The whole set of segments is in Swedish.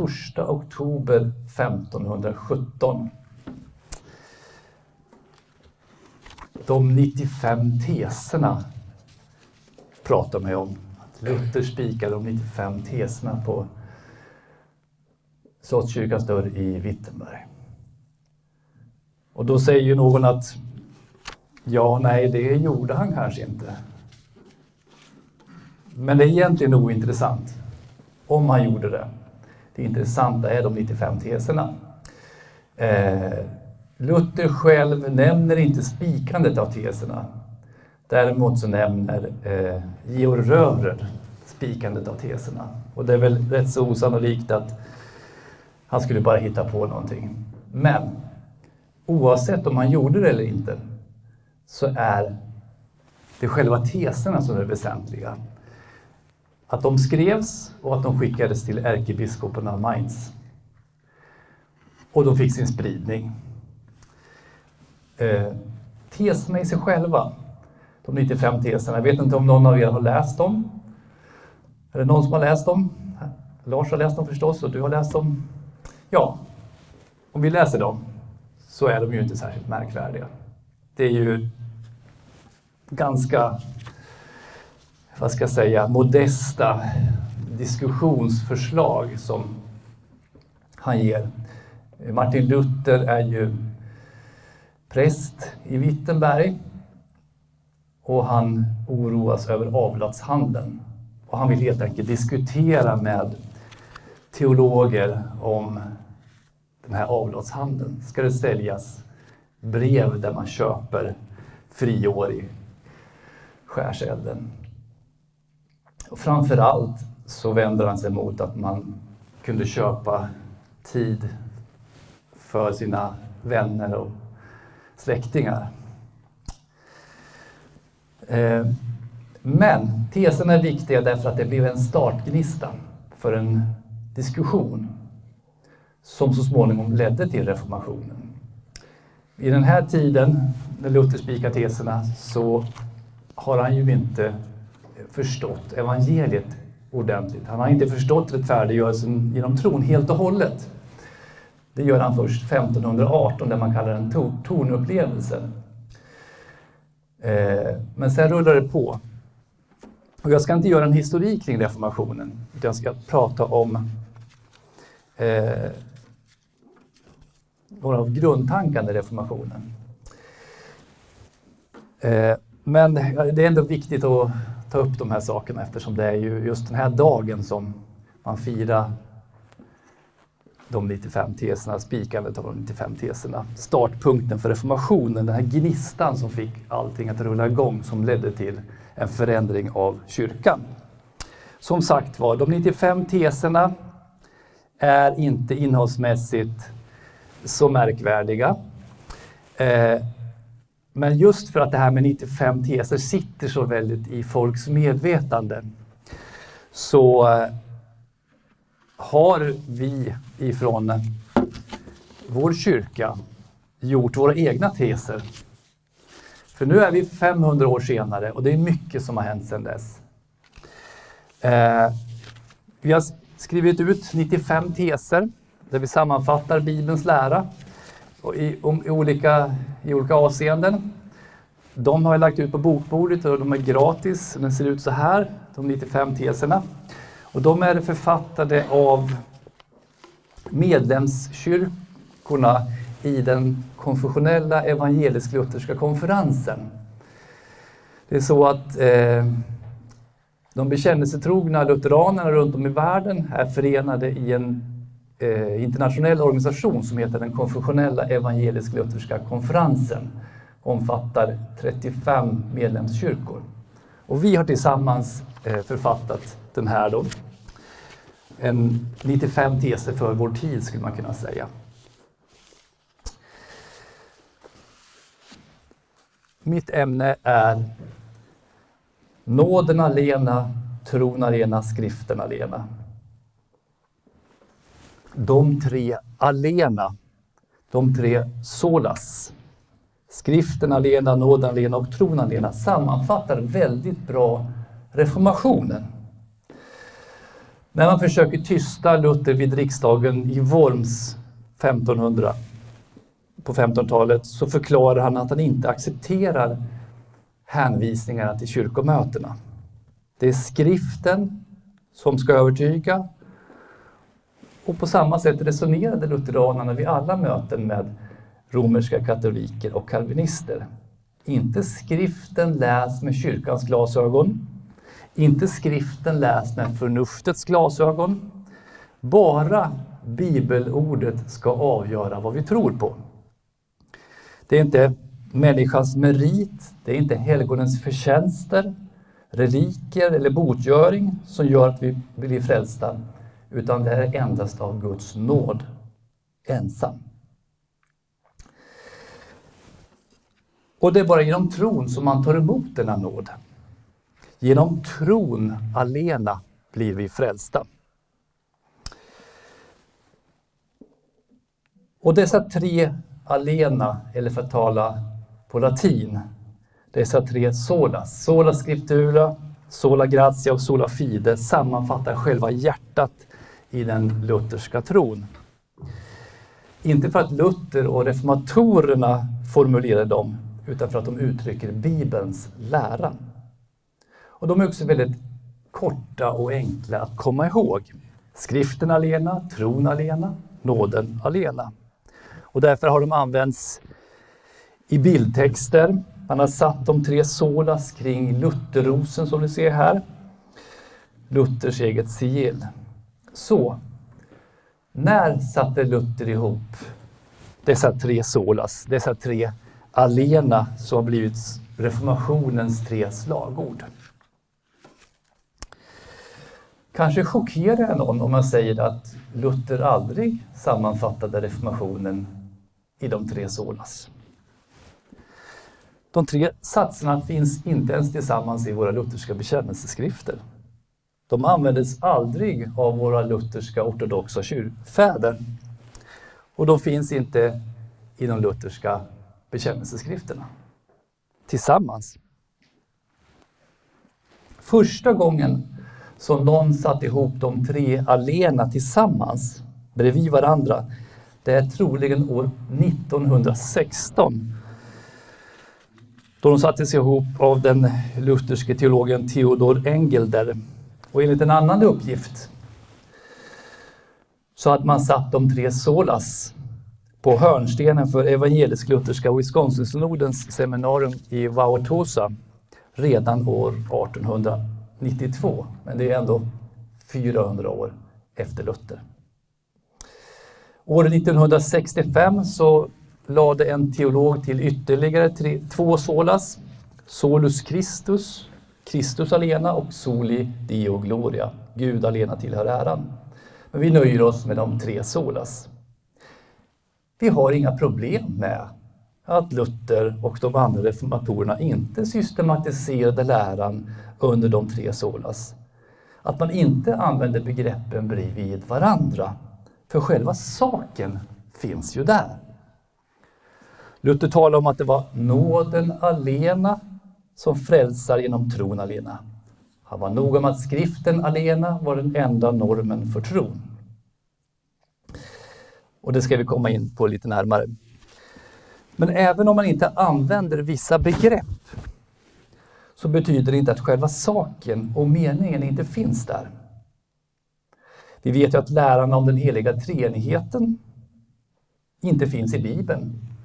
1 oktober 1517. De 95 teserna pratar man ju om. Luther spikade de 95 teserna på Slottskyrkans dörr i Wittenberg. Och då säger ju någon att ja, nej, det gjorde han kanske inte. Men det är egentligen ointressant om han gjorde det. Det intressanta är de 95 teserna. Eh, Luther själv nämner inte spikandet av teserna. Däremot så nämner eh, Georg Rövrer spikandet av teserna. Och det är väl rätt så osannolikt att han skulle bara hitta på någonting. Men oavsett om han gjorde det eller inte så är det själva teserna som är väsentliga. Att de skrevs och att de skickades till ärkebiskopen av Mainz. Och de fick sin spridning. Eh, teserna i sig själva, de 95 teserna, jag vet inte om någon av er har läst dem? Är det någon som har läst dem? Lars har läst dem förstås och du har läst dem. Ja, om vi läser dem så är de ju inte särskilt märkvärdiga. Det är ju ganska, vad ska jag säga, modesta diskussionsförslag som han ger. Martin Luther är ju präst i Wittenberg och han oroas över avlatshandeln. Och han vill helt enkelt diskutera med teologer om den här avlatshandeln. Ska det säljas brev där man köper friår i skärselden? Och framförallt så vänder han sig mot att man kunde köpa tid för sina vänner och släktingar. Eh, men teserna är viktiga därför att det blev en startgnista för en diskussion som så småningom ledde till reformationen. I den här tiden, när Luther spikar teserna, så har han ju inte förstått evangeliet ordentligt. Han har inte förstått rättfärdiggörelsen genom tron helt och hållet. Det gör han först 1518, det man kallar en tornupplevelse. Eh, men sen rullar det på. Och jag ska inte göra en historik kring reformationen, utan jag ska prata om eh, några av grundtankarna i reformationen. Eh, men det är ändå viktigt att ta upp de här sakerna eftersom det är ju just den här dagen som man firar de 95 teserna, spikandet av de 95 teserna. Startpunkten för reformationen, den här gnistan som fick allting att rulla igång som ledde till en förändring av kyrkan. Som sagt var, de 95 teserna är inte innehållsmässigt så märkvärdiga. Eh, men just för att det här med 95 teser sitter så väldigt i folks medvetande så eh, har vi ifrån vår kyrka gjort våra egna teser. För nu är vi 500 år senare och det är mycket som har hänt sedan dess. Eh, vi har skrivit ut 95 teser där vi sammanfattar Bibelns lära i, om, i, olika, i olika avseenden. De har jag lagt ut på bokbordet och de är gratis. Den ser ut så här, de 95 teserna. Och de är författade av medlemskyrkorna i den konfessionella evangelisk-lutherska konferensen. Det är så att eh, de bekännelsetrogna lutheranerna runt om i världen är förenade i en eh, internationell organisation som heter den konfessionella evangelisk-lutherska konferensen. Omfattar 35 medlemskyrkor. Och vi har tillsammans eh, författat den här då. En 95 teser för vår tid skulle man kunna säga. Mitt ämne är Nåden alena, tron alena, skriften alena. De tre alena, de tre solas, skriften alena, nåden alena och tron alena sammanfattar väldigt bra reformationen. När man försöker tysta Luther vid riksdagen i Worms 1500 på 1500-talet så förklarar han att han inte accepterar hänvisningarna till kyrkomötena. Det är skriften som ska övertyga och på samma sätt resonerade lutheranerna vid alla möten med romerska katoliker och kalvinister. Inte skriften läst med kyrkans glasögon, inte skriften läst med förnuftets glasögon. Bara bibelordet ska avgöra vad vi tror på. Det är inte människans merit, det är inte helgonens förtjänster, reliker eller botgöring som gör att vi blir frälsta, utan det är endast av Guds nåd ensam. Och det är bara genom tron som man tar emot denna nåd. Genom tron alena blir vi frälsta. Och dessa tre alena, eller för att tala på latin, dessa tre solas, sola scriptura, sola gratia och sola fide sammanfattar själva hjärtat i den lutherska tron. Inte för att Luther och reformatorerna formulerade dem, utan för att de uttrycker Bibelns lära. Och de är också väldigt korta och enkla att komma ihåg. Skriften alena, tron alena, nåden alena. Och därför har de använts i bildtexter. Man har satt de tre solas kring Lutherrosen som ni ser här. Luthers eget sigill. Så, när satte Luther ihop dessa tre solas, dessa tre alena som har blivit reformationens tre slagord? Kanske chockerar jag någon om man säger att Luther aldrig sammanfattade reformationen i de tre solas. De tre satserna finns inte ens tillsammans i våra lutherska bekännelseskrifter. De användes aldrig av våra lutherska ortodoxa kyrkfäder. Och de finns inte i de lutherska bekännelseskrifterna. Tillsammans. Första gången som någon satt ihop de tre alena tillsammans bredvid varandra. Det är troligen år 1916 då de sattes ihop av den lutherske teologen Theodor Engelder. Och enligt en annan uppgift så hade man satt de tre solas på hörnstenen för evangelisk-lutherska Wisconsin-synodens seminarium i Wauwatosa redan år 1892, men det är ändå 400 år efter Luther. År 1965 så lade en teolog till ytterligare tre, två solas, Solus Christus, Kristus alena och Soli Deo Gloria, Gud alena tillhör äran. Men vi nöjer oss med de tre solas. Vi har inga problem med att Luther och de andra reformatorerna inte systematiserade läran under de tre solas. Att man inte använder begreppen bredvid varandra. För själva saken finns ju där. Luther talar om att det var nåden alena som frälsar genom tron alena. Han var noga med att skriften alena var den enda normen för tron. Och det ska vi komma in på lite närmare. Men även om man inte använder vissa begrepp så betyder det inte att själva saken och meningen inte finns där. Vi vet ju att läran om den heliga treenigheten inte finns i Bibeln.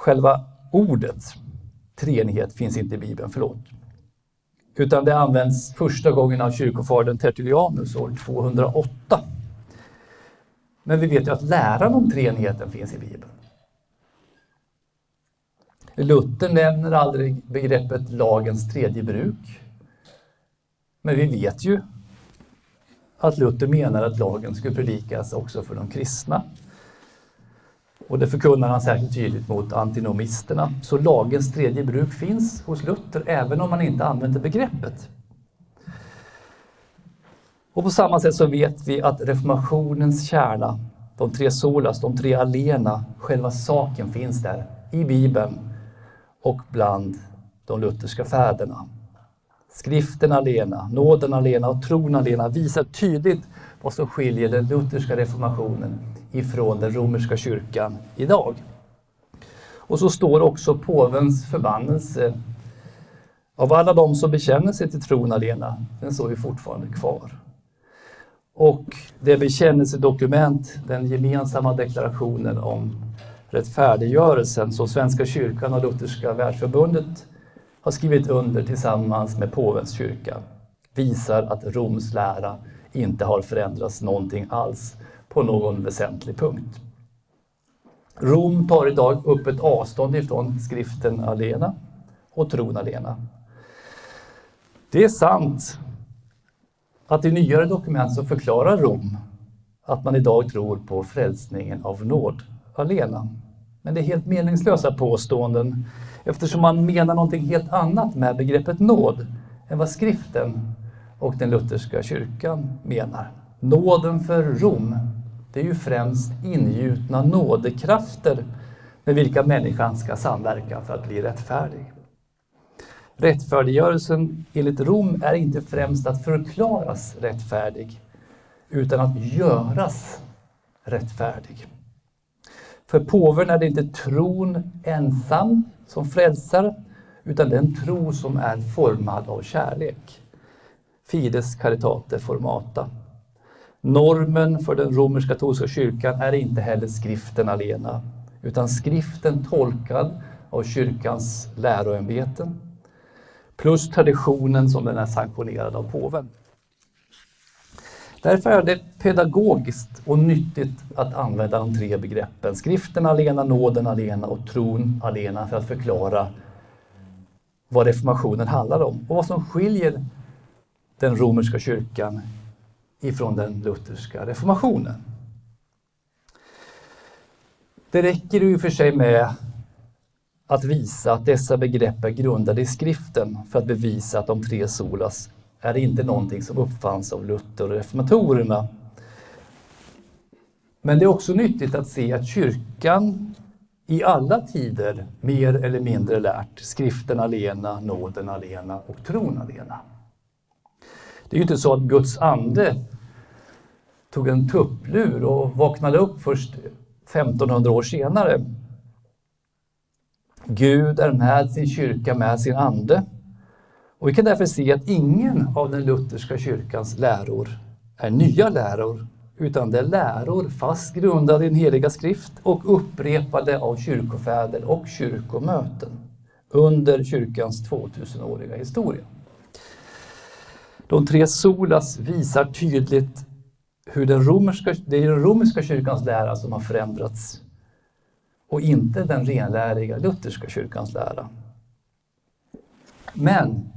Själva ordet treenighet finns inte i Bibeln, förlåt. Utan det används första gången av kyrkofadern Tertullianus år 208. Men vi vet ju att läran om treenigheten finns i Bibeln. Luther nämner aldrig begreppet lagens tredje bruk. Men vi vet ju att Luther menar att lagen skulle predikas också för de kristna. Och det förkunnar han särskilt tydligt mot antinomisterna. Så lagens tredje bruk finns hos Luther även om man inte använder begreppet. Och på samma sätt så vet vi att reformationens kärna, de tre solas, de tre alena, själva saken finns där i Bibeln och bland de lutherska fäderna. skriften alena, nåden alena och tron alena visar tydligt vad som skiljer den lutherska reformationen ifrån den romerska kyrkan idag. Och så står också påvens förbannelse av alla de som bekänner sig till tron alena, den står ju fortfarande kvar. Och det bekännelsedokument, den gemensamma deklarationen om rättfärdiggörelsen som Svenska kyrkan och Lutherska världsförbundet har skrivit under tillsammans med påvens kyrka visar att Roms lära inte har förändrats någonting alls på någon väsentlig punkt. Rom tar idag upp ett avstånd ifrån skriften alena och tron alena. Det är sant att i nyare dokument så förklarar Rom att man idag tror på frälsningen av nåd alena. Men det är helt meningslösa påståenden eftersom man menar någonting helt annat med begreppet nåd än vad skriften och den lutherska kyrkan menar. Nåden för Rom, det är ju främst ingjutna nådekrafter med vilka människan ska samverka för att bli rättfärdig. Rättfärdiggörelsen enligt Rom är inte främst att förklaras rättfärdig, utan att göras rättfärdig. För påven är det inte tron ensam som frälsar, utan den tro som är formad av kärlek. Fides caritate formata. Normen för den romersk-katolska kyrkan är inte heller skriften alena, utan skriften tolkad av kyrkans läroämbeten, plus traditionen som den är sanktionerad av påven. Därför är det pedagogiskt och nyttigt att använda de tre begreppen skriften alena, nåden alena och tron alena för att förklara vad reformationen handlar om och vad som skiljer den romerska kyrkan ifrån den lutherska reformationen. Det räcker i och för sig med att visa att dessa begrepp är grundade i skriften för att bevisa att de tre solas är inte någonting som uppfanns av Luther och reformatorerna. Men det är också nyttigt att se att kyrkan i alla tider mer eller mindre lärt skriften alena, nåden alena och tron alena. Det är ju inte så att Guds ande tog en tupplur och vaknade upp först 1500 år senare. Gud är med sin kyrka, med sin ande. Och vi kan därför se att ingen av den lutherska kyrkans läror är nya läror, utan det är läror fast grundade i den heliga skrift och upprepade av kyrkofäder och kyrkomöten under kyrkans 2000-åriga historia. De tre solas visar tydligt hur den romerska, det är den romerska kyrkans lära som har förändrats och inte den renläriga lutherska kyrkans lära. Men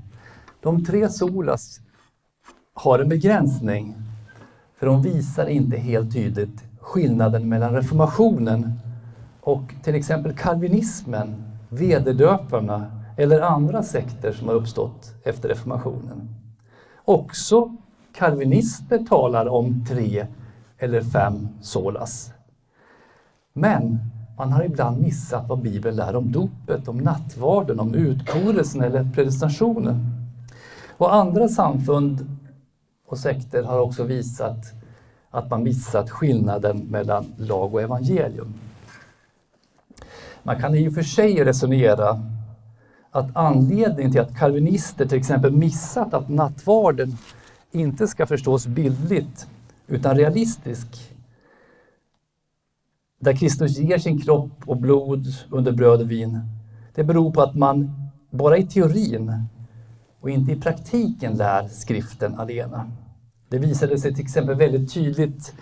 de tre solas har en begränsning, för de visar inte helt tydligt skillnaden mellan reformationen och till exempel kalvinismen, vederdöparna eller andra sekter som har uppstått efter reformationen. Också kalvinister talar om tre eller fem solas. Men man har ibland missat vad Bibeln lär om dopet, om nattvarden, om utkorelsen eller predestinationen. Och andra samfund och sekter har också visat att man missat skillnaden mellan lag och evangelium. Man kan i och för sig resonera att anledningen till att kalvinister till exempel missat att nattvarden inte ska förstås bildligt utan realistisk där Kristus ger sin kropp och blod under bröd och vin, det beror på att man bara i teorin och inte i praktiken lär skriften alena. Det visade sig till exempel väldigt tydligt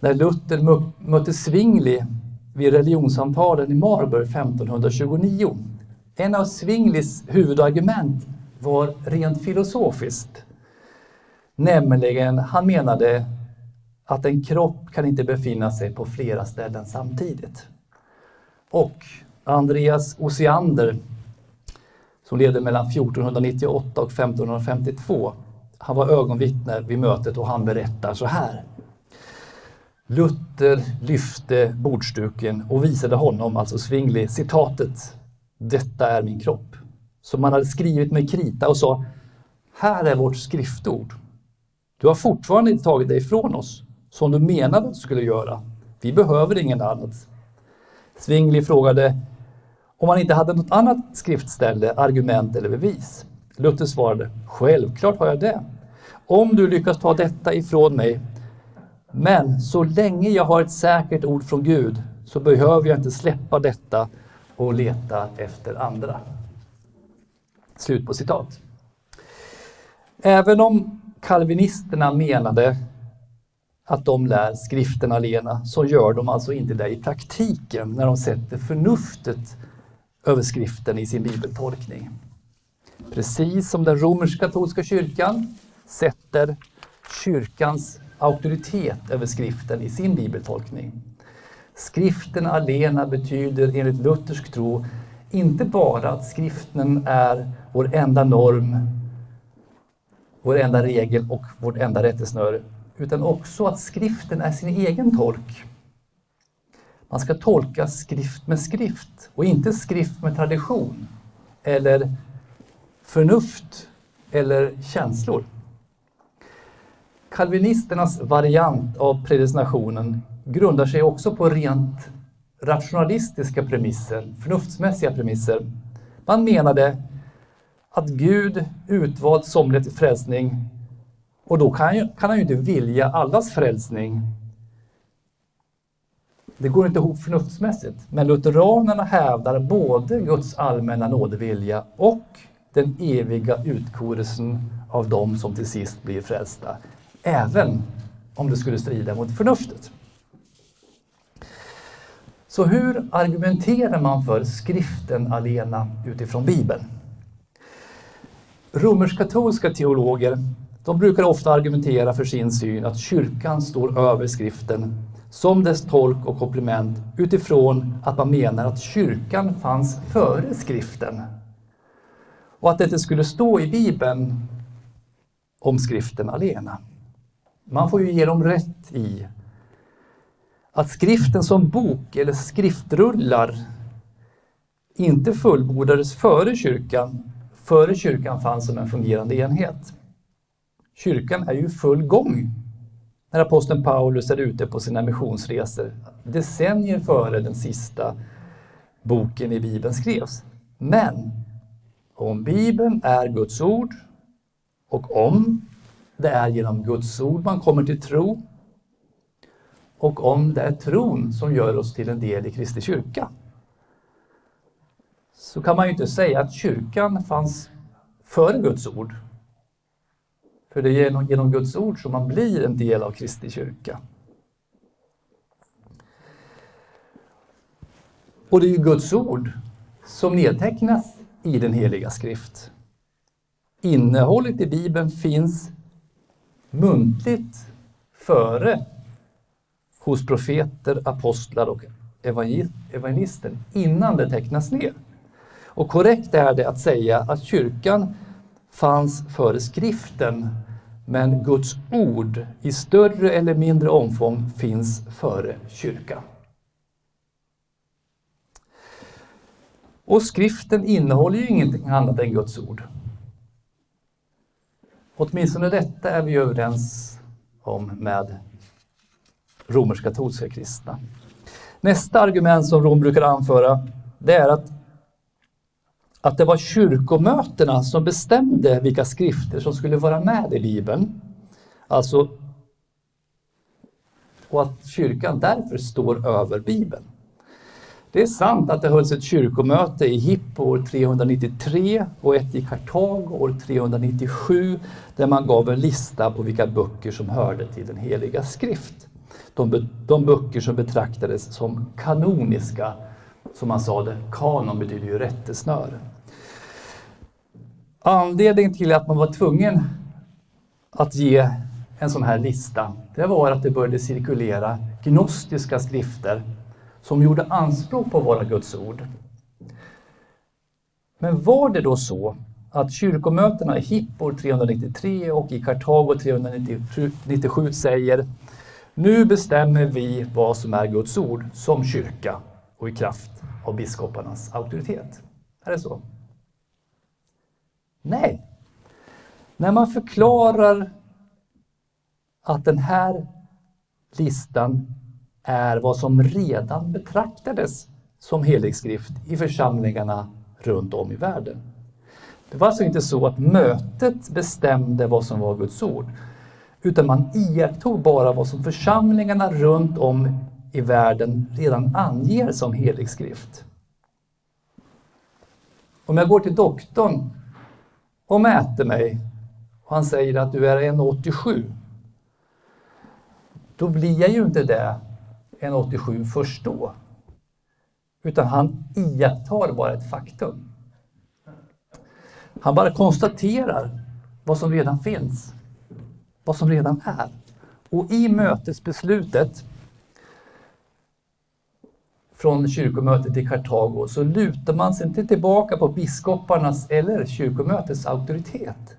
när Luther mötte Zwingli vid religionssamtalen i Marburg 1529. En av Zwinglis huvudargument var rent filosofiskt. Nämligen, han menade att en kropp kan inte befinna sig på flera ställen samtidigt. Och Andreas Osiander, som levde mellan 1498 och 1552, han var ögonvittne vid mötet och han berättar så här. Luther lyfte bordsduken och visade honom, alltså Zwingli, citatet ”Detta är min kropp” som man hade skrivit med krita och sa här är vårt skriftord. Du har fortfarande inte tagit det ifrån oss, som du menade att du skulle göra. Vi behöver ingen annat. Zwingli frågade om han inte hade något annat skriftställe, argument eller bevis. Luther svarade, självklart har jag det. Om du lyckas ta detta ifrån mig, men så länge jag har ett säkert ord från Gud så behöver jag inte släppa detta och leta efter andra. Slut på citat. Även om kalvinisterna menade att de lär skriften alena, så gör de alltså inte det i praktiken när de sätter förnuftet över skriften i sin bibeltolkning. Precis som den romersk-katolska kyrkan sätter kyrkans auktoritet över skriften i sin bibeltolkning. Skriften alena betyder enligt luthersk tro inte bara att skriften är vår enda norm, vår enda regel och vårt enda rättesnöre, utan också att skriften är sin egen tolk. Man ska tolka skrift med skrift och inte skrift med tradition eller förnuft eller känslor. Kalvinisternas variant av predestinationen grundar sig också på rent rationalistiska premisser, förnuftsmässiga premisser. Man menade att Gud utvalt somliga till frälsning och då kan, ju, kan han ju inte vilja allas frälsning. Det går inte ihop förnuftsmässigt. Men lutheranerna hävdar både Guds allmänna nådevilja och den eviga utkorelsen av dem som till sist blir frälsta. Även om det skulle strida mot förnuftet. Så hur argumenterar man för skriften alena utifrån Bibeln? Romersk-katolska teologer de brukar ofta argumentera för sin syn att kyrkan står över skriften som dess tolk och komplement utifrån att man menar att kyrkan fanns före skriften. Och att det inte skulle stå i Bibeln om skriften alena. Man får ju ge dem rätt i att skriften som bok eller skriftrullar inte fullbordades före kyrkan, före kyrkan fanns som en fungerande enhet. Kyrkan är ju full gång när aposteln Paulus är ute på sina missionsresor, decennier före den sista boken i Bibeln skrevs. Men om Bibeln är Guds ord och om det är genom Guds ord man kommer till tro och om det är tron som gör oss till en del i Kristi kyrka så kan man ju inte säga att kyrkan fanns före Guds ord. För det är genom, genom Guds ord som man blir en del av Kristi kyrka. Och det är ju Guds ord som nedtecknas i den heliga skrift. Innehållet i Bibeln finns muntligt före hos profeter, apostlar och evangelister innan det tecknas ner. Och korrekt är det att säga att kyrkan fanns före skriften men Guds ord i större eller mindre omfång finns före kyrkan. Och skriften innehåller ju ingenting annat än Guds ord. Åtminstone detta är vi överens om med romersk-katolska kristna. Nästa argument som Rom brukar anföra det är att, att det var kyrkomötena som bestämde vilka skrifter som skulle vara med i Bibeln. Alltså, och att kyrkan därför står över Bibeln. Det är sant att det hölls ett kyrkomöte i Hippo år 393 och ett i Kartago år 397 där man gav en lista på vilka böcker som hörde till den heliga skrift. De, de böcker som betraktades som kanoniska, som man sa det, kanon betyder ju rättesnöre. Anledningen till att man var tvungen att ge en sån här lista, det var att det började cirkulera gnostiska skrifter som gjorde anspråk på att vara Guds ord. Men var det då så att kyrkomötena i Hippo 393 och i Kartago 397 säger nu bestämmer vi vad som är Guds ord som kyrka och i kraft av biskoparnas auktoritet. Är det så? Nej. När man förklarar att den här listan är vad som redan betraktades som helig skrift i församlingarna runt om i världen. Det var alltså inte så att mötet bestämde vad som var Guds ord, utan man iakttog bara vad som församlingarna runt om i världen redan anger som helig skrift. Om jag går till doktorn och mäter mig och han säger att du är 1,87 då blir jag ju inte det 1,87 först då. Utan han iakttar bara ett faktum. Han bara konstaterar vad som redan finns, vad som redan är. Och i mötesbeslutet från kyrkomötet i Kartago så lutar man sig inte tillbaka på biskoparnas eller kyrkomötets auktoritet.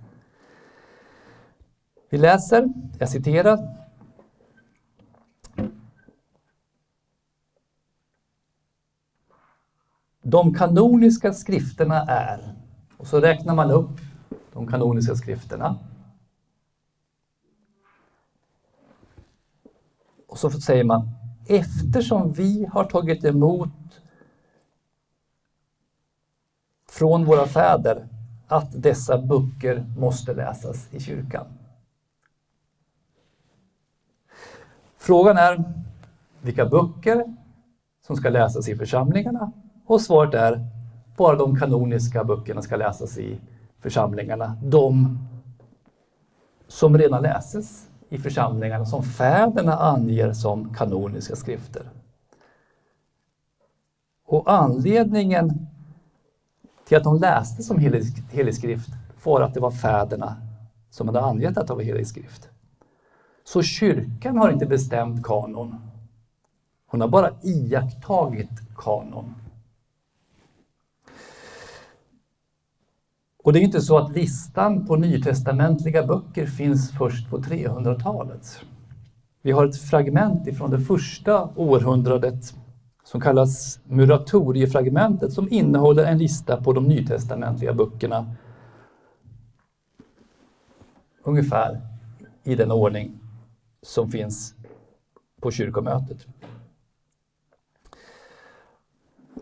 Vi läser, jag citerar, De kanoniska skrifterna är, och så räknar man upp de kanoniska skrifterna. Och så säger man, eftersom vi har tagit emot från våra fäder att dessa böcker måste läsas i kyrkan. Frågan är vilka böcker som ska läsas i församlingarna och svaret är bara de kanoniska böckerna ska läsas i församlingarna. De som redan läses i församlingarna, som fäderna anger som kanoniska skrifter. Och anledningen till att de läste som helig, helig skrift var att det var fäderna som hade angett att det var helig skrift. Så kyrkan har inte bestämt kanon. Hon har bara iakttagit kanon. Och det är inte så att listan på nytestamentliga böcker finns först på 300-talet. Vi har ett fragment ifrån det första århundradet som kallas Muratoriefragmentet som innehåller en lista på de nytestamentliga böckerna ungefär i den ordning som finns på kyrkomötet.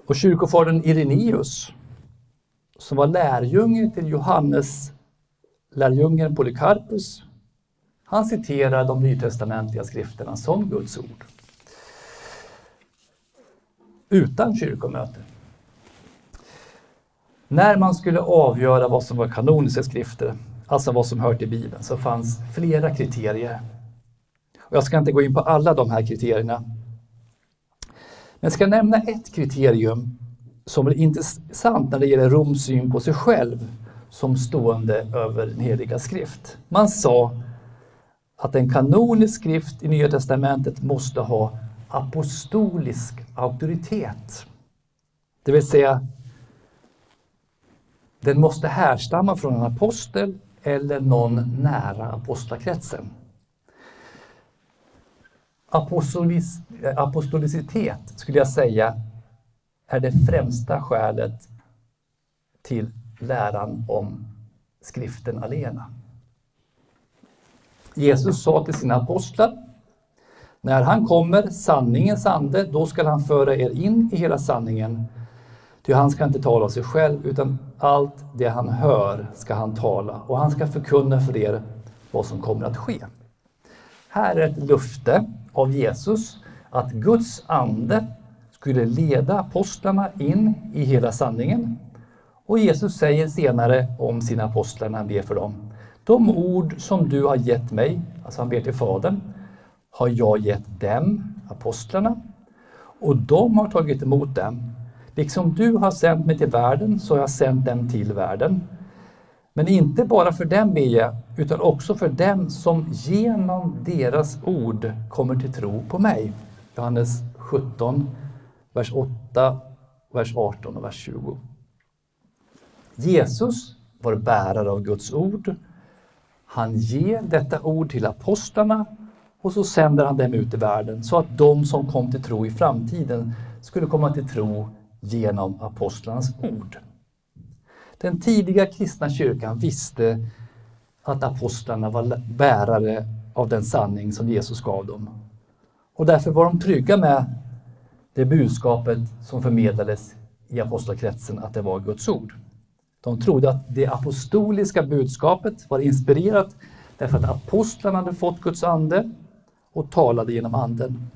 Och kyrkofadern Irenaeus som var lärjunge till Johannes lärjungen Polycarpus. Han citerar de nytestamentliga skrifterna som Guds ord. Utan kyrkomöte. När man skulle avgöra vad som var kanoniska skrifter, alltså vad som hör till Bibeln, så fanns flera kriterier. Och jag ska inte gå in på alla de här kriterierna. Men jag ska nämna ett kriterium som är intressant när det gäller Roms syn på sig själv som stående över den heliga skrift. Man sa att en kanonisk skrift i Nya Testamentet måste ha apostolisk auktoritet. Det vill säga, den måste härstamma från en apostel eller någon nära apostlakretsen. Apostolis, eh, apostolicitet skulle jag säga är det främsta skälet till läran om skriften alena. Jesus sa till sina apostlar när han kommer, sanningens ande, då skall han föra er in i hela sanningen. Ty han ska inte tala av sig själv, utan allt det han hör ska han tala och han ska förkunna för er vad som kommer att ske. Här är ett löfte av Jesus att Guds ande skulle leda apostlarna in i hela sanningen. Och Jesus säger senare om sina apostlar när han ber för dem. De ord som du har gett mig, alltså han ber till Fadern, har jag gett dem, apostlarna, och de har tagit emot dem. Liksom du har sänt mig till världen så har jag sänt dem till världen. Men inte bara för dem ber jag, utan också för dem som genom deras ord kommer till tro på mig. Johannes 17, vers 8, vers 18 och vers 20. Jesus var bärare av Guds ord. Han ger detta ord till apostlarna och så sänder han dem ut i världen så att de som kom till tro i framtiden skulle komma till tro genom apostlarnas ord. Den tidiga kristna kyrkan visste att apostlarna var bärare av den sanning som Jesus gav dem. Och därför var de trygga med det budskapet som förmedlades i apostlakretsen, att det var Guds ord. De trodde att det apostoliska budskapet var inspirerat därför att apostlarna hade fått Guds ande och talade genom anden.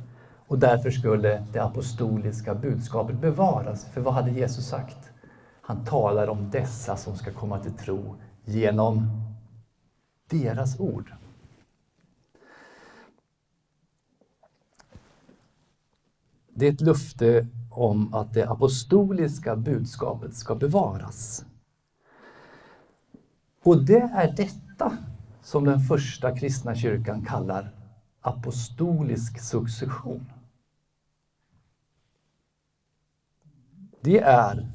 Och därför skulle det apostoliska budskapet bevaras. För vad hade Jesus sagt? Han talar om dessa som ska komma till tro genom deras ord. Det är ett löfte om att det apostoliska budskapet ska bevaras. Och det är detta som den första kristna kyrkan kallar apostolisk succession. Det är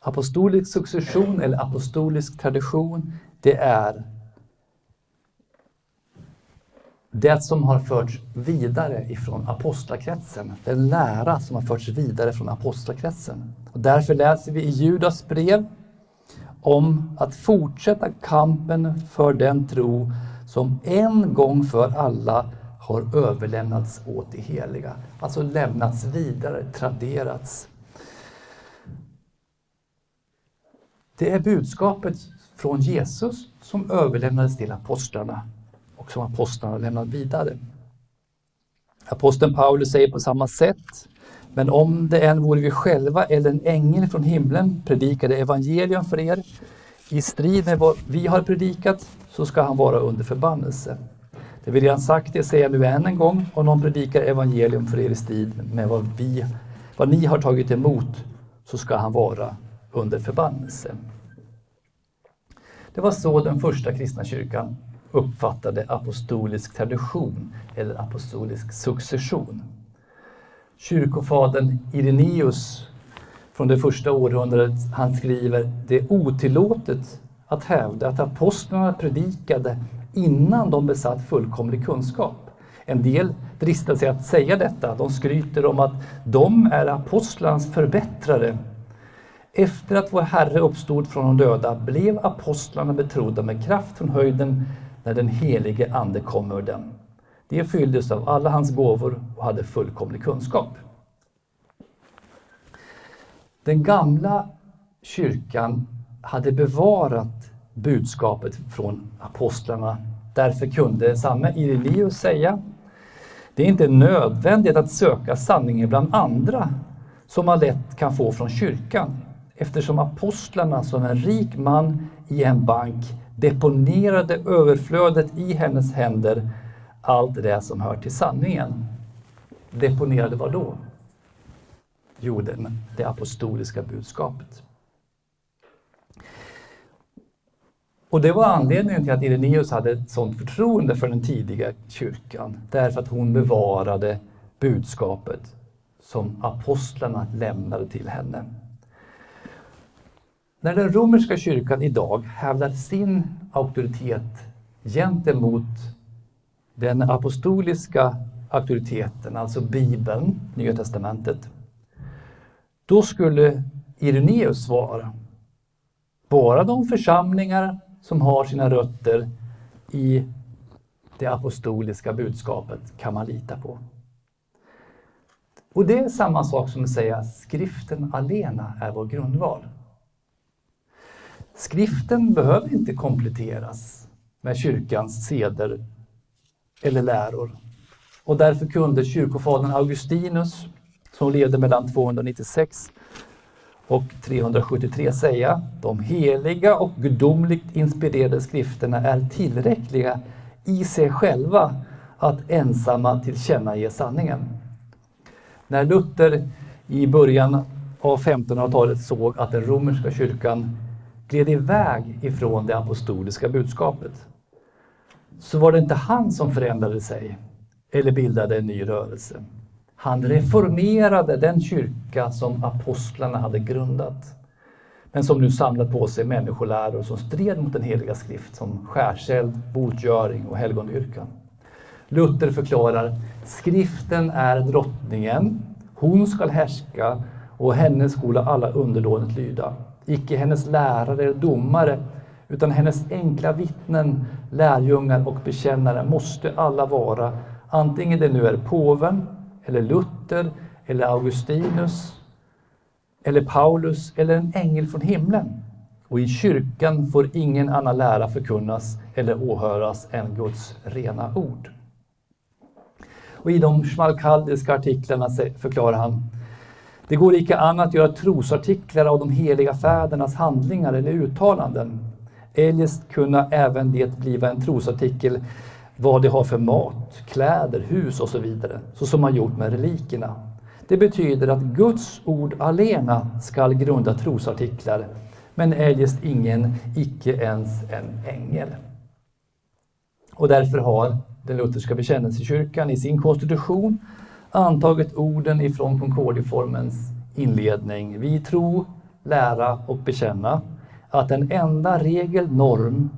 apostolisk succession eller apostolisk tradition. Det är det som har förts vidare ifrån apostlakretsen, den lära som har förts vidare från apostlakretsen. Och därför läser vi i Judas brev om att fortsätta kampen för den tro som en gång för alla har överlämnats åt de heliga. Alltså lämnats vidare, traderats. Det är budskapet från Jesus som överlämnades till apostlarna och som apostlarna lämnat vidare. Aposteln Paulus säger på samma sätt men om det än vore vi själva eller en ängel från himlen predikade evangelium för er i strid med vad vi har predikat så ska han vara under förbannelse. Det vill jag sagt, det säger jag nu än en gång, om någon predikar evangelium för er i strid med vad, vi, vad ni har tagit emot så ska han vara under förbannelse. Det var så den första kristna kyrkan uppfattade apostolisk tradition eller apostolisk succession. Kyrkofadern Irenaeus från det första århundradet, han skriver det är otillåtet att hävda att apostlarna predikade innan de besatt fullkomlig kunskap. En del dristar sig att säga detta. De skryter om att de är apostlarnas förbättrare. Efter att vår Herre uppstod från de döda blev apostlarna betrodda med kraft från höjden när den helige Ande kom ur dem. De fylldes av alla hans gåvor och hade fullkomlig kunskap. Den gamla kyrkan hade bevarat budskapet från apostlarna. Därför kunde samme Irenaeus säga det är inte nödvändigt att söka sanningen bland andra som man lätt kan få från kyrkan eftersom apostlarna som en rik man i en bank deponerade överflödet i hennes händer, allt det som hör till sanningen. Deponerade vad då? Jo, det apostoliska budskapet. Och det var anledningen till att Irenaeus hade ett sådant förtroende för den tidiga kyrkan. Därför att hon bevarade budskapet som apostlarna lämnade till henne. När den romerska kyrkan idag hävdar sin auktoritet gentemot den apostoliska auktoriteten, alltså Bibeln, Nya Testamentet, då skulle Irenaeus svara bara de församlingar som har sina rötter i det apostoliska budskapet kan man lita på. Och det är samma sak som att säga skriften alena är vår grundval. Skriften behöver inte kompletteras med kyrkans seder eller läror. Och därför kunde kyrkofadern Augustinus, som levde mellan 296 och 373 säga de heliga och gudomligt inspirerade skrifterna är tillräckliga i sig själva att ensamma tillkännage sanningen. När Luther i början av 1500-talet såg att den romerska kyrkan gled iväg ifrån det apostoliska budskapet så var det inte han som förändrade sig eller bildade en ny rörelse. Han reformerade den kyrka som apostlarna hade grundat men som nu samlat på sig människoläror som stred mot den heliga skrift som skärseld, botgöring och helgonyrkan. Luther förklarar skriften är drottningen, hon skall härska och henne skola alla underdånigt lyda. Icke hennes lärare eller domare, utan hennes enkla vittnen, lärjungar och bekännare måste alla vara, antingen det nu är påven, eller Luther, eller Augustinus, eller Paulus, eller en ängel från himlen. Och i kyrkan får ingen annan lära förkunnas eller åhöras än Guds rena ord. Och I de schmalkaldiska artiklarna förklarar han det går icke an att göra trosartiklar av de heliga fädernas handlingar eller uttalanden. Eljest kunna även det bliva en trosartikel vad de har för mat, kläder, hus och så vidare, så som man gjort med relikerna. Det betyder att Guds ord alena skall grunda trosartiklar, men eljest ingen, icke ens en ängel. Och därför har den lutherska bekännelsekyrkan i sin konstitution antagit orden ifrån Concordieformens inledning. Vi tro, lära och bekänna att den enda regel, norm,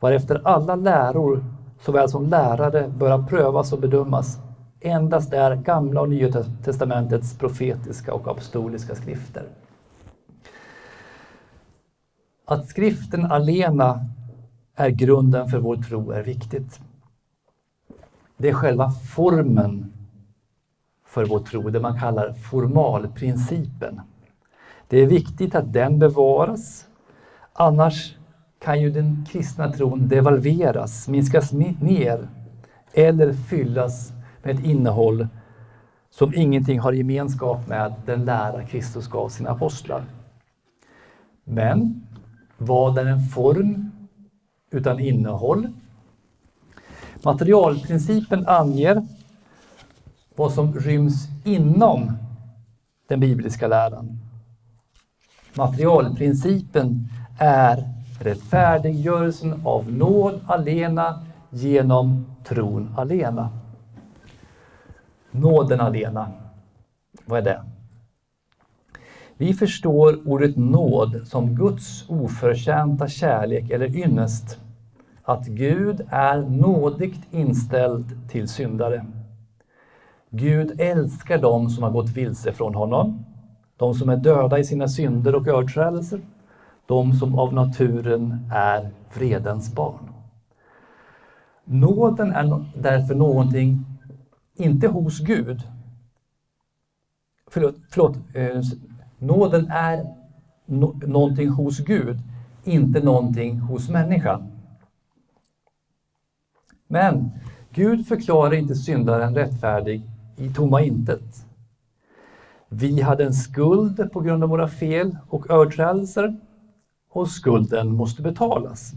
varefter alla läror såväl som lärare bör prövas och bedömas endast är Gamla och Nya testamentets profetiska och apostoliska skrifter. Att skriften alena är grunden för vår tro är viktigt. Det är själva formen för vår tro, det man kallar formalprincipen. Det är viktigt att den bevaras, annars kan ju den kristna tron devalveras, minskas ner eller fyllas med ett innehåll som ingenting har gemenskap med den lära Kristus gav sina apostlar. Men vad är en form utan innehåll? Materialprincipen anger vad som ryms inom den bibliska läran. Materialprincipen är rättfärdiggörelsen av nåd alena genom tron alena. Nåden alena, vad är det? Vi förstår ordet nåd som Guds oförtjänta kärlek eller ynnest. Att Gud är nådigt inställd till syndare. Gud älskar dem som har gått vilse från honom, de som är döda i sina synder och överträdelser, de som av naturen är vredens barn. Nåden är därför någonting, inte hos Gud, förlåt, förlåt eh, nåden är no, någonting hos Gud, inte någonting hos människan. Men Gud förklarar inte syndaren rättfärdig i tomma intet. Vi hade en skuld på grund av våra fel och överträdelser och skulden måste betalas.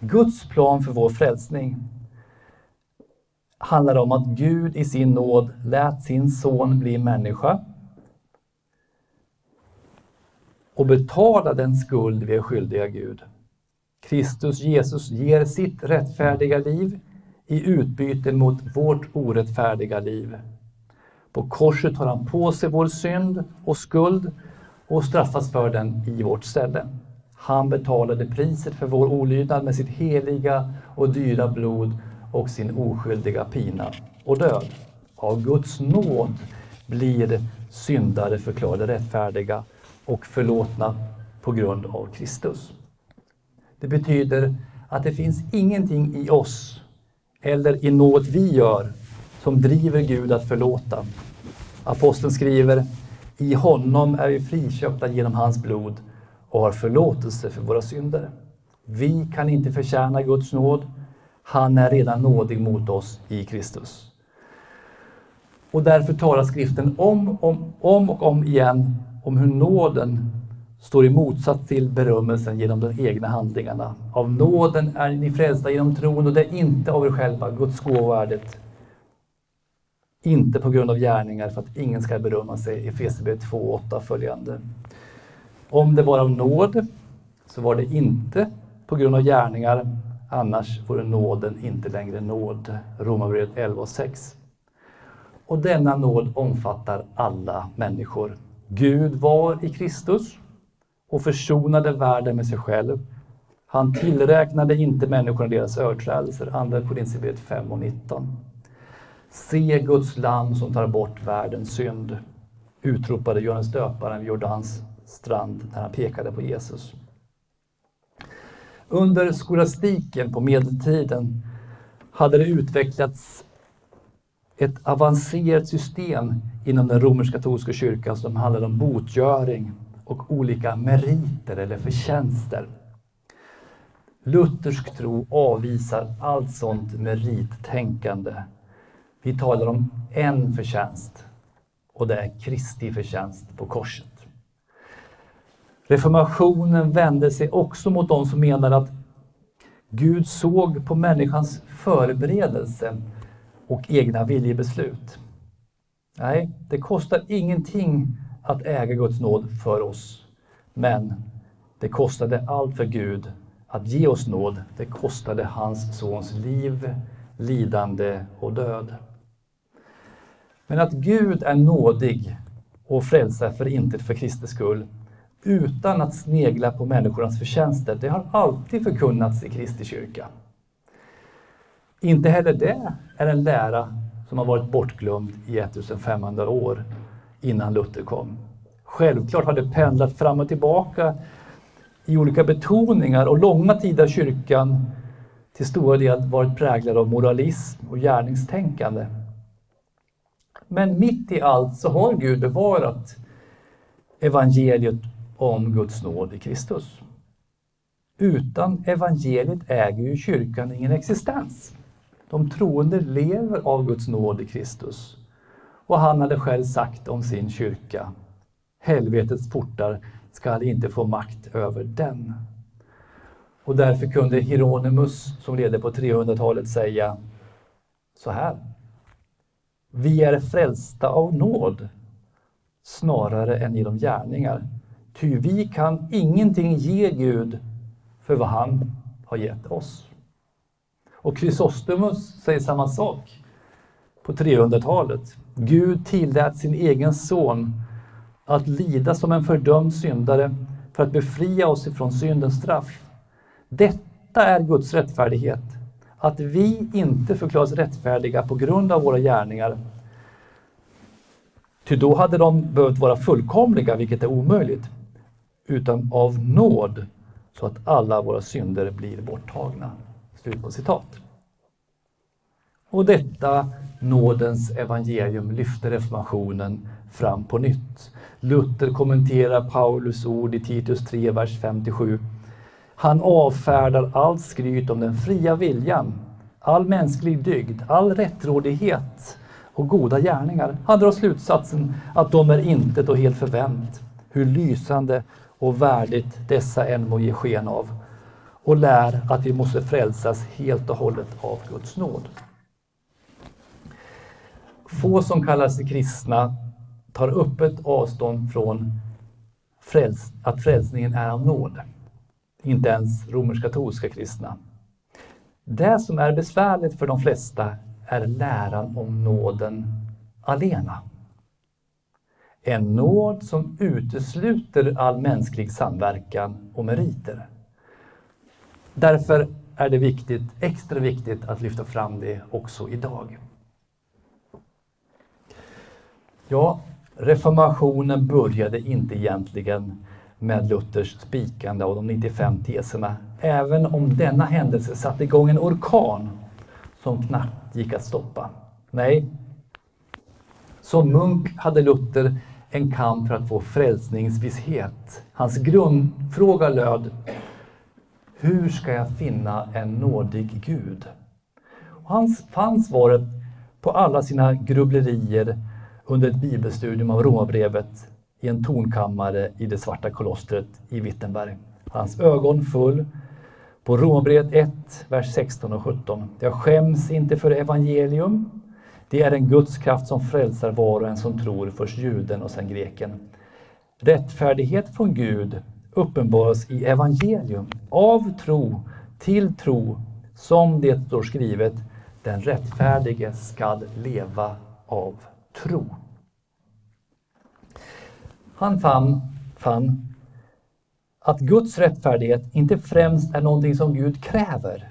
Guds plan för vår frälsning handlar om att Gud i sin nåd lät sin son bli människa och betala den skuld vi är skyldiga Gud. Kristus Jesus ger sitt rättfärdiga liv i utbyte mot vårt orättfärdiga liv. På korset tar han på sig vår synd och skuld och straffas för den i vårt ställe. Han betalade priset för vår olydnad med sitt heliga och dyra blod och sin oskyldiga pina och död. Av Guds nåd blir syndare förklarade rättfärdiga och förlåtna på grund av Kristus. Det betyder att det finns ingenting i oss eller i något vi gör som driver Gud att förlåta. Aposteln skriver i honom är vi friköpta genom hans blod och har förlåtelse för våra synder. Vi kan inte förtjäna Guds nåd. Han är redan nådig mot oss i Kristus. Och därför talar skriften om, om, om och om igen om hur nåden står i motsats till berömmelsen genom de egna handlingarna. Av nåden är ni frälsta genom tron och det är inte av er själva, Guds gåvärdet. Inte på grund av gärningar för att ingen ska berömma sig. Efesierbrevet 2.8 följande. Om det var av nåd så var det inte på grund av gärningar, annars vore nåden inte längre nåd. Romarbrevet 11.6. Och denna nåd omfattar alla människor. Gud var i Kristus och försonade världen med sig själv. Han tillräknade inte människorna deras överträdelser. Andra Korinthierbrevet 5 och 19. Se Guds lamm som tar bort världens synd, utropade Johannes döparen vid Jordans strand när han pekade på Jesus. Under skolastiken på medeltiden hade det utvecklats ett avancerat system inom den romersk-katolska kyrkan som handlade om botgöring och olika meriter eller förtjänster. Luthersk tro avvisar allt sånt merittänkande. Vi talar om en förtjänst och det är Kristi förtjänst på korset. Reformationen vände sig också mot de som menade att Gud såg på människans förberedelse och egna viljebeslut. Nej, det kostar ingenting att äga Guds nåd för oss. Men det kostade allt för Gud att ge oss nåd. Det kostade hans sons liv, lidande och död. Men att Gud är nådig och frälsar för intet för Kristi skull utan att snegla på människornas förtjänster, det har alltid förkunnats i Kristi kyrka. Inte heller det är en lära som har varit bortglömd i 1500 år innan Luther kom. Självklart har det pendlat fram och tillbaka i olika betoningar och långa tider kyrkan till stora del varit präglad av moralism och gärningstänkande. Men mitt i allt så har Gud bevarat evangeliet om Guds nåd i Kristus. Utan evangeliet äger ju kyrkan ingen existens. De troende lever av Guds nåd i Kristus. Och han hade själv sagt om sin kyrka, helvetets portar skall inte få makt över den. Och därför kunde Hieronymus, som levde på 300-talet, säga så här. Vi är frälsta av nåd snarare än genom gärningar. Ty vi kan ingenting ge Gud för vad han har gett oss. Och Chrysostomus säger samma sak på 300-talet. Gud tillät sin egen son att lida som en fördömd syndare för att befria oss ifrån syndens straff. Detta är Guds rättfärdighet, att vi inte förklaras rättfärdiga på grund av våra gärningar. Ty då hade de behövt vara fullkomliga, vilket är omöjligt, utan av nåd så att alla våra synder blir borttagna. Slut på citat. Och detta nådens evangelium lyfter reformationen fram på nytt. Luther kommenterar Paulus ord i Titus 3, vers 57. Han avfärdar allt skryt om den fria viljan, all mänsklig dygd, all rättrådighet och goda gärningar. Han drar slutsatsen att de är intet och helt förvänt, hur lysande och värdigt dessa än må ge sken av och lär att vi måste frälsas helt och hållet av Guds nåd. Få som kallar sig kristna tar öppet avstånd från fräls att frälsningen är av nåd. Inte ens romersk-katolska kristna. Det som är besvärligt för de flesta är läran om nåden alena. En nåd som utesluter all mänsklig samverkan och meriter. Därför är det viktigt, extra viktigt att lyfta fram det också idag. Ja, reformationen började inte egentligen med Luthers spikande av de 95 teserna, även om denna händelse satte igång en orkan som knappt gick att stoppa. Nej, som munk hade Luther en kamp för att få frälsningsvisshet. Hans grundfråga löd Hur ska jag finna en nådig Gud? Och han fann svaret på alla sina grubblerier under ett bibelstudium av Romarbrevet i en tornkammare i det svarta kolostret i Wittenberg. Hans ögon full på Romarbrevet 1, vers 16 och 17. Jag skäms inte för evangelium. Det är en Guds kraft som frälsar var och en som tror, först juden och sen greken. Rättfärdighet från Gud uppenbaras i evangelium, av tro till tro, som det står skrivet, den rättfärdige skall leva av tro. Han fann, fann att Guds rättfärdighet inte främst är någonting som Gud kräver,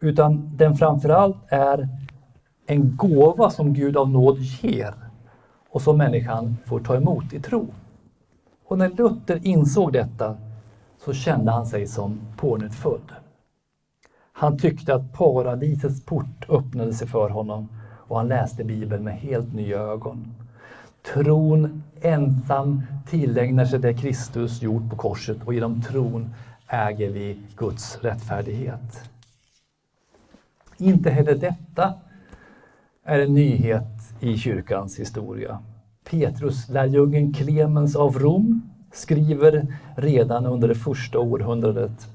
utan den framförallt är en gåva som Gud av nåd ger och som människan får ta emot i tro. Och när Luther insåg detta så kände han sig som pånyttfödd. Han tyckte att paradisets port öppnade sig för honom och han läste Bibeln med helt nya ögon. Tron ensam tillägnar sig det Kristus gjort på korset och genom tron äger vi Guds rättfärdighet. Inte heller detta är en nyhet i kyrkans historia. Petrus, lärjungen Clemens av Rom, skriver redan under det första århundradet.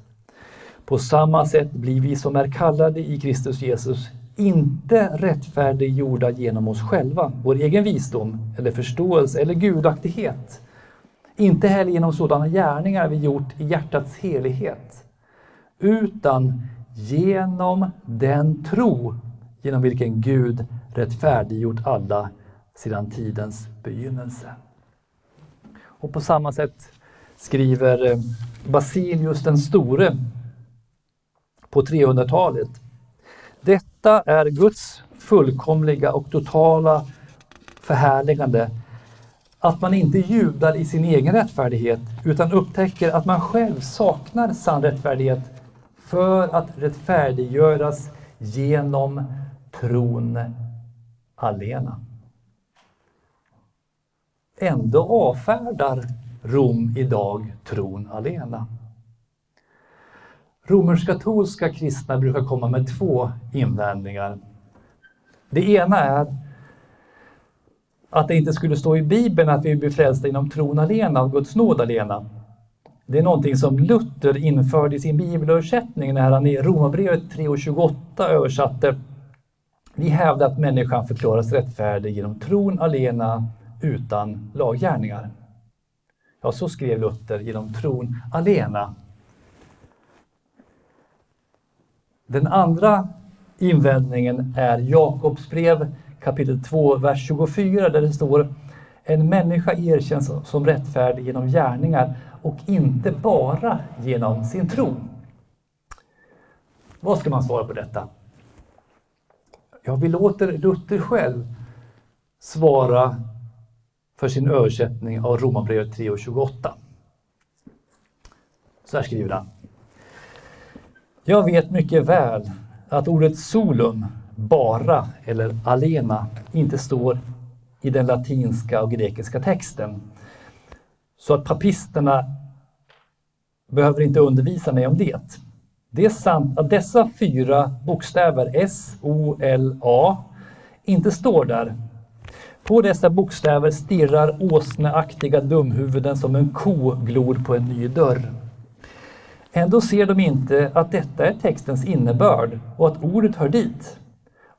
På samma sätt blir vi som är kallade i Kristus Jesus inte rättfärdiggjorda genom oss själva, vår egen visdom eller förståelse eller gudaktighet. Inte heller genom sådana gärningar vi gjort i hjärtats helighet, utan genom den tro genom vilken Gud rättfärdiggjort alla sedan tidens begynnelse. Och på samma sätt skriver eh, Basilius den store på 300-talet. Detta är Guds fullkomliga och totala förhärligande. Att man inte jublar i sin egen rättfärdighet utan upptäcker att man själv saknar sann rättfärdighet för att rättfärdiggöras genom tron alena. Ändå avfärdar Rom idag tron alena. Romersk-katolska kristna brukar komma med två invändningar. Det ena är att det inte skulle stå i Bibeln att vi blir frälsta inom tron alena, av Guds nåd alena. Det är någonting som Luther införde i sin bibelöversättning när han i Romarbrevet 3.28 översatte Vi hävdar att människan förklaras rättfärdig genom tron alena utan laggärningar. Ja, så skrev Luther genom tron alena. Den andra invändningen är Jakobs brev kapitel 2, vers 24 där det står En människa erkänns som rättfärdig genom gärningar och inte bara genom sin tro. Vad ska man svara på detta? Ja, vi låter Luther själv svara för sin översättning av Romarbrevet 3 och 28. Så här skriver han. Jag vet mycket väl att ordet solum, bara eller alena, inte står i den latinska och grekiska texten. Så att papisterna behöver inte undervisa mig om det. Det är sant att dessa fyra bokstäver, S, O, L, A, inte står där. På dessa bokstäver stirrar åsneaktiga dumhuvuden som en ko glor på en ny dörr. Ändå ser de inte att detta är textens innebörd och att ordet hör dit,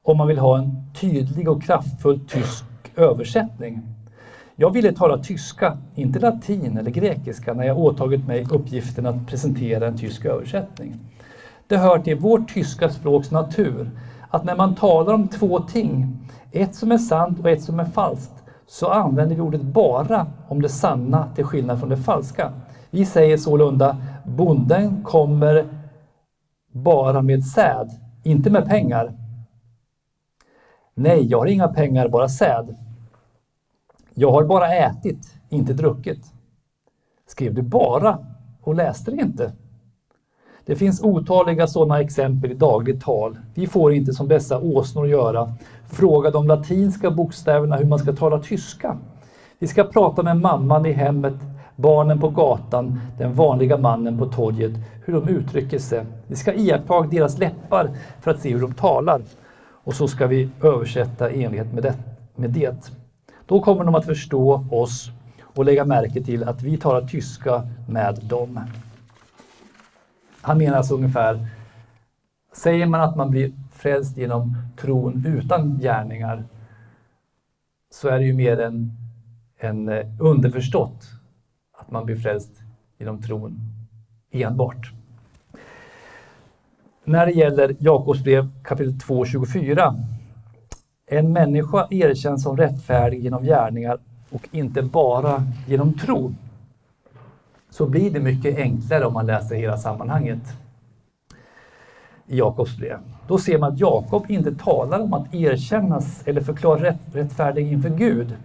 om man vill ha en tydlig och kraftfull tysk översättning. Jag ville tala tyska, inte latin eller grekiska, när jag åtagit mig uppgiften att presentera en tysk översättning. Det hör till vårt tyska språks natur att när man talar om två ting, ett som är sant och ett som är falskt, så använder vi ordet bara om det sanna till skillnad från det falska. Vi säger sålunda bonden kommer bara med säd, inte med pengar. Nej, jag har inga pengar, bara säd. Jag har bara ätit, inte druckit. Skrev du bara och läste det inte? Det finns otaliga sådana exempel i dagligt tal. Vi får inte som dessa åsnor göra, fråga de latinska bokstäverna hur man ska tala tyska. Vi ska prata med mamman i hemmet, barnen på gatan, den vanliga mannen på torget, hur de uttrycker sig. Vi ska iaktta deras läppar för att se hur de talar. Och så ska vi översätta i enlighet med det. Med det. Då kommer de att förstå oss och lägga märke till att vi talar tyska med dem. Han menar alltså ungefär, säger man att man blir frälst genom tron utan gärningar så är det ju mer en, en eh, underförstått att man blir frälst genom tron enbart. När det gäller Jakobs brev kapitel 2.24 En människa erkänns som rättfärdig genom gärningar och inte bara genom tro så blir det mycket enklare om man läser hela sammanhanget i Jakobs brev. Då ser man att Jakob inte talar om att erkännas eller förklara rätt, rättfärdig inför Gud,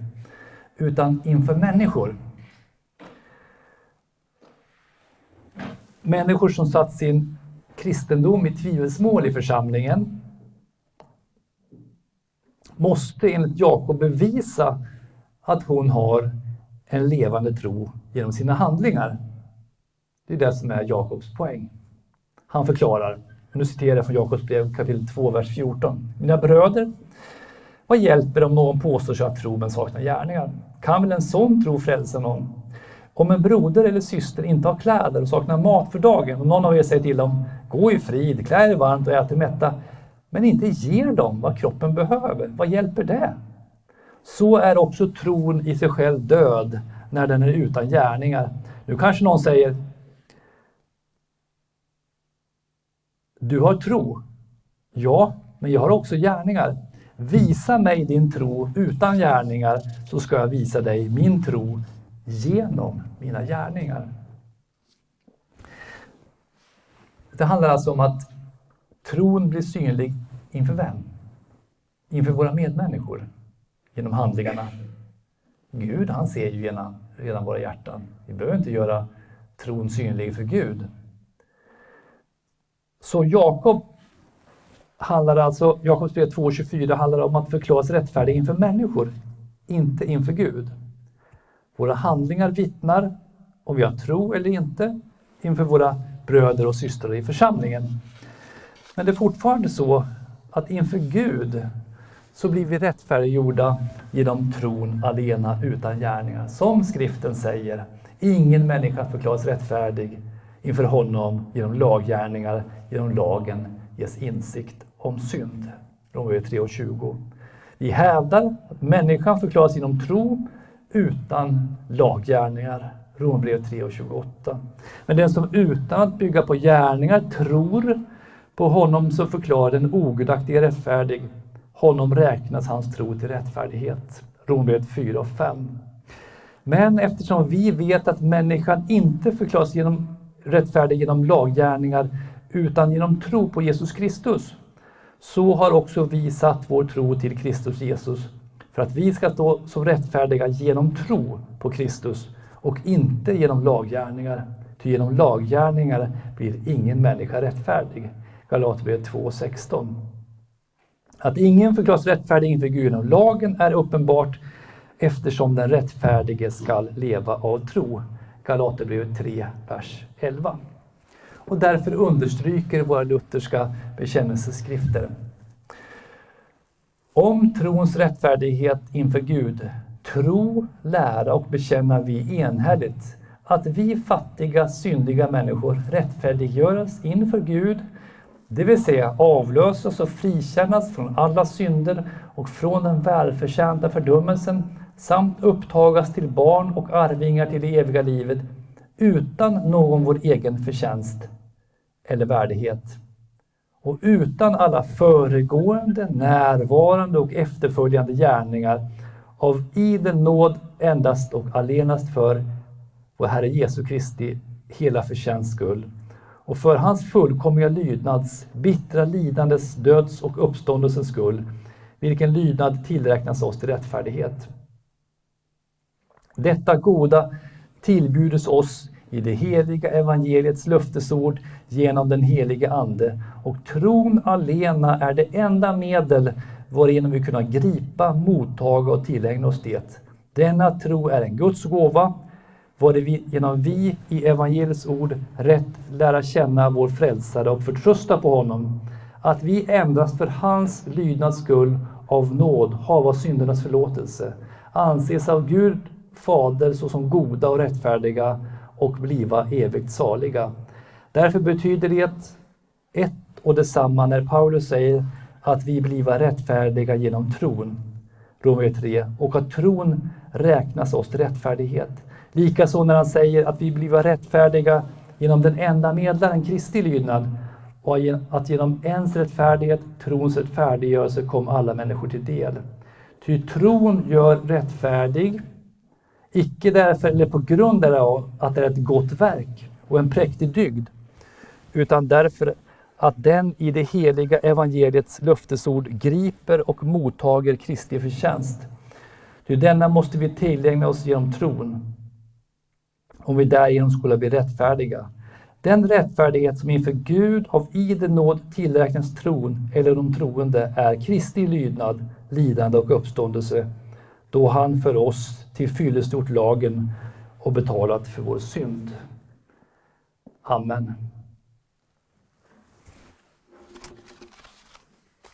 utan inför människor. Människor som satt sin kristendom i tvivelsmål i församlingen måste enligt Jakob bevisa att hon har en levande tro genom sina handlingar. Det är det som är Jakobs poäng. Han förklarar, nu citerar jag från Jakobs brev kapitel 2, vers 14. Mina bröder, vad hjälper om någon påstår sig ha tro men saknar gärningar? Kan väl en sån tro frälsa någon? Om en broder eller syster inte har kläder och saknar mat för dagen och någon av er säger till dem, gå i frid, klä er varmt och ät er mätta, men inte ger dem vad kroppen behöver, vad hjälper det? Så är också tron i sig själv död när den är utan gärningar. Nu kanske någon säger, du har tro. Ja, men jag har också gärningar. Visa mig din tro utan gärningar så ska jag visa dig min tro genom mina gärningar. Det handlar alltså om att tron blir synlig inför vem? Inför våra medmänniskor genom handlingarna. Gud, han ser ju redan, redan våra hjärtan. Vi behöver inte göra tron synlig för Gud. Så Jakob handlar alltså, Jakobs brev 2.24 handlar om att förklaras rättfärdig inför människor, inte inför Gud. Våra handlingar vittnar om vi har tro eller inte inför våra bröder och systrar i församlingen. Men det är fortfarande så att inför Gud så blir vi rättfärdiggjorda genom tron alena utan gärningar. Som skriften säger, ingen människa förklaras rättfärdig inför honom genom laggärningar, genom lagen ges insikt om synd. Romarbrevet 3.20. Vi hävdar att människan förklaras genom tro utan laggärningar. Romarbrevet 3.28. Men den som utan att bygga på gärningar tror på honom som förklarar den ogudaktige rättfärdig, honom räknas hans tro till rättfärdighet. Romarbrevet 4 och 5. Men eftersom vi vet att människan inte förklaras genom rättfärdig genom laggärningar utan genom tro på Jesus Kristus, så har också vi satt vår tro till Kristus Jesus för att vi ska stå som rättfärdiga genom tro på Kristus och inte genom laggärningar. Ty genom laggärningar blir ingen människa rättfärdig. Galaterbrevet 2.16. Att ingen förklaras rättfärdig inför Gud genom lagen är uppenbart eftersom den rättfärdige skall leva av tro. Galaterbrevet 3, vers 11. Och därför understryker våra lutherska bekännelseskrifter. Om trons rättfärdighet inför Gud, tro, lära och bekänna vi enhälligt att vi fattiga, syndiga människor rättfärdiggöras inför Gud det vill säga avlösas och frikännas från alla synder och från den välförtjänta fördömelsen samt upptagas till barn och arvingar till det eviga livet utan någon vår egen förtjänst eller värdighet och utan alla föregående, närvarande och efterföljande gärningar av idel nåd endast och allenast för vår Herre Jesu Kristi hela förtjänst skull och för hans fullkomliga lydnads, bittra lidandes, döds och uppståndelsens skull, vilken lydnad tillräknas oss till rättfärdighet. Detta goda tillbjudes oss i det heliga evangeliets löftesord genom den helige Ande. Och tron alena är det enda medel varigenom vi kunna gripa, mottaga och tillägna oss det. Denna tro är en Guds gåva var det vi, genom vi i evangeliets ord rätt lära känna vår frälsare och förtrösta på honom, att vi endast för hans lydnads skull av nåd hava syndernas förlåtelse, anses av Gud Fader såsom goda och rättfärdiga och bliva evigt saliga. Därför betyder det ett och detsamma när Paulus säger att vi bliva rättfärdiga genom tron, Romarbrevet 3, och att tron räknas oss till rättfärdighet. Likaså när han säger att vi bliva rättfärdiga genom den enda medlaren, Kristi lydnad, och att genom ens rättfärdighet, trons rättfärdiggörelse, kom alla människor till del. Ty tron gör rättfärdig, icke därför eller på grund därav att det är ett gott verk och en präktig dygd, utan därför att den i det heliga evangeliets löftesord griper och mottager Kristi förtjänst. Ty denna måste vi tillägna oss genom tron om vi därigenom skulle bli rättfärdiga. Den rättfärdighet som inför Gud av idel nåd tillräknas tron eller de troende är Kristi lydnad, lidande och uppståndelse, då han för oss tillfyllestgjort lagen och betalat för vår synd. Amen.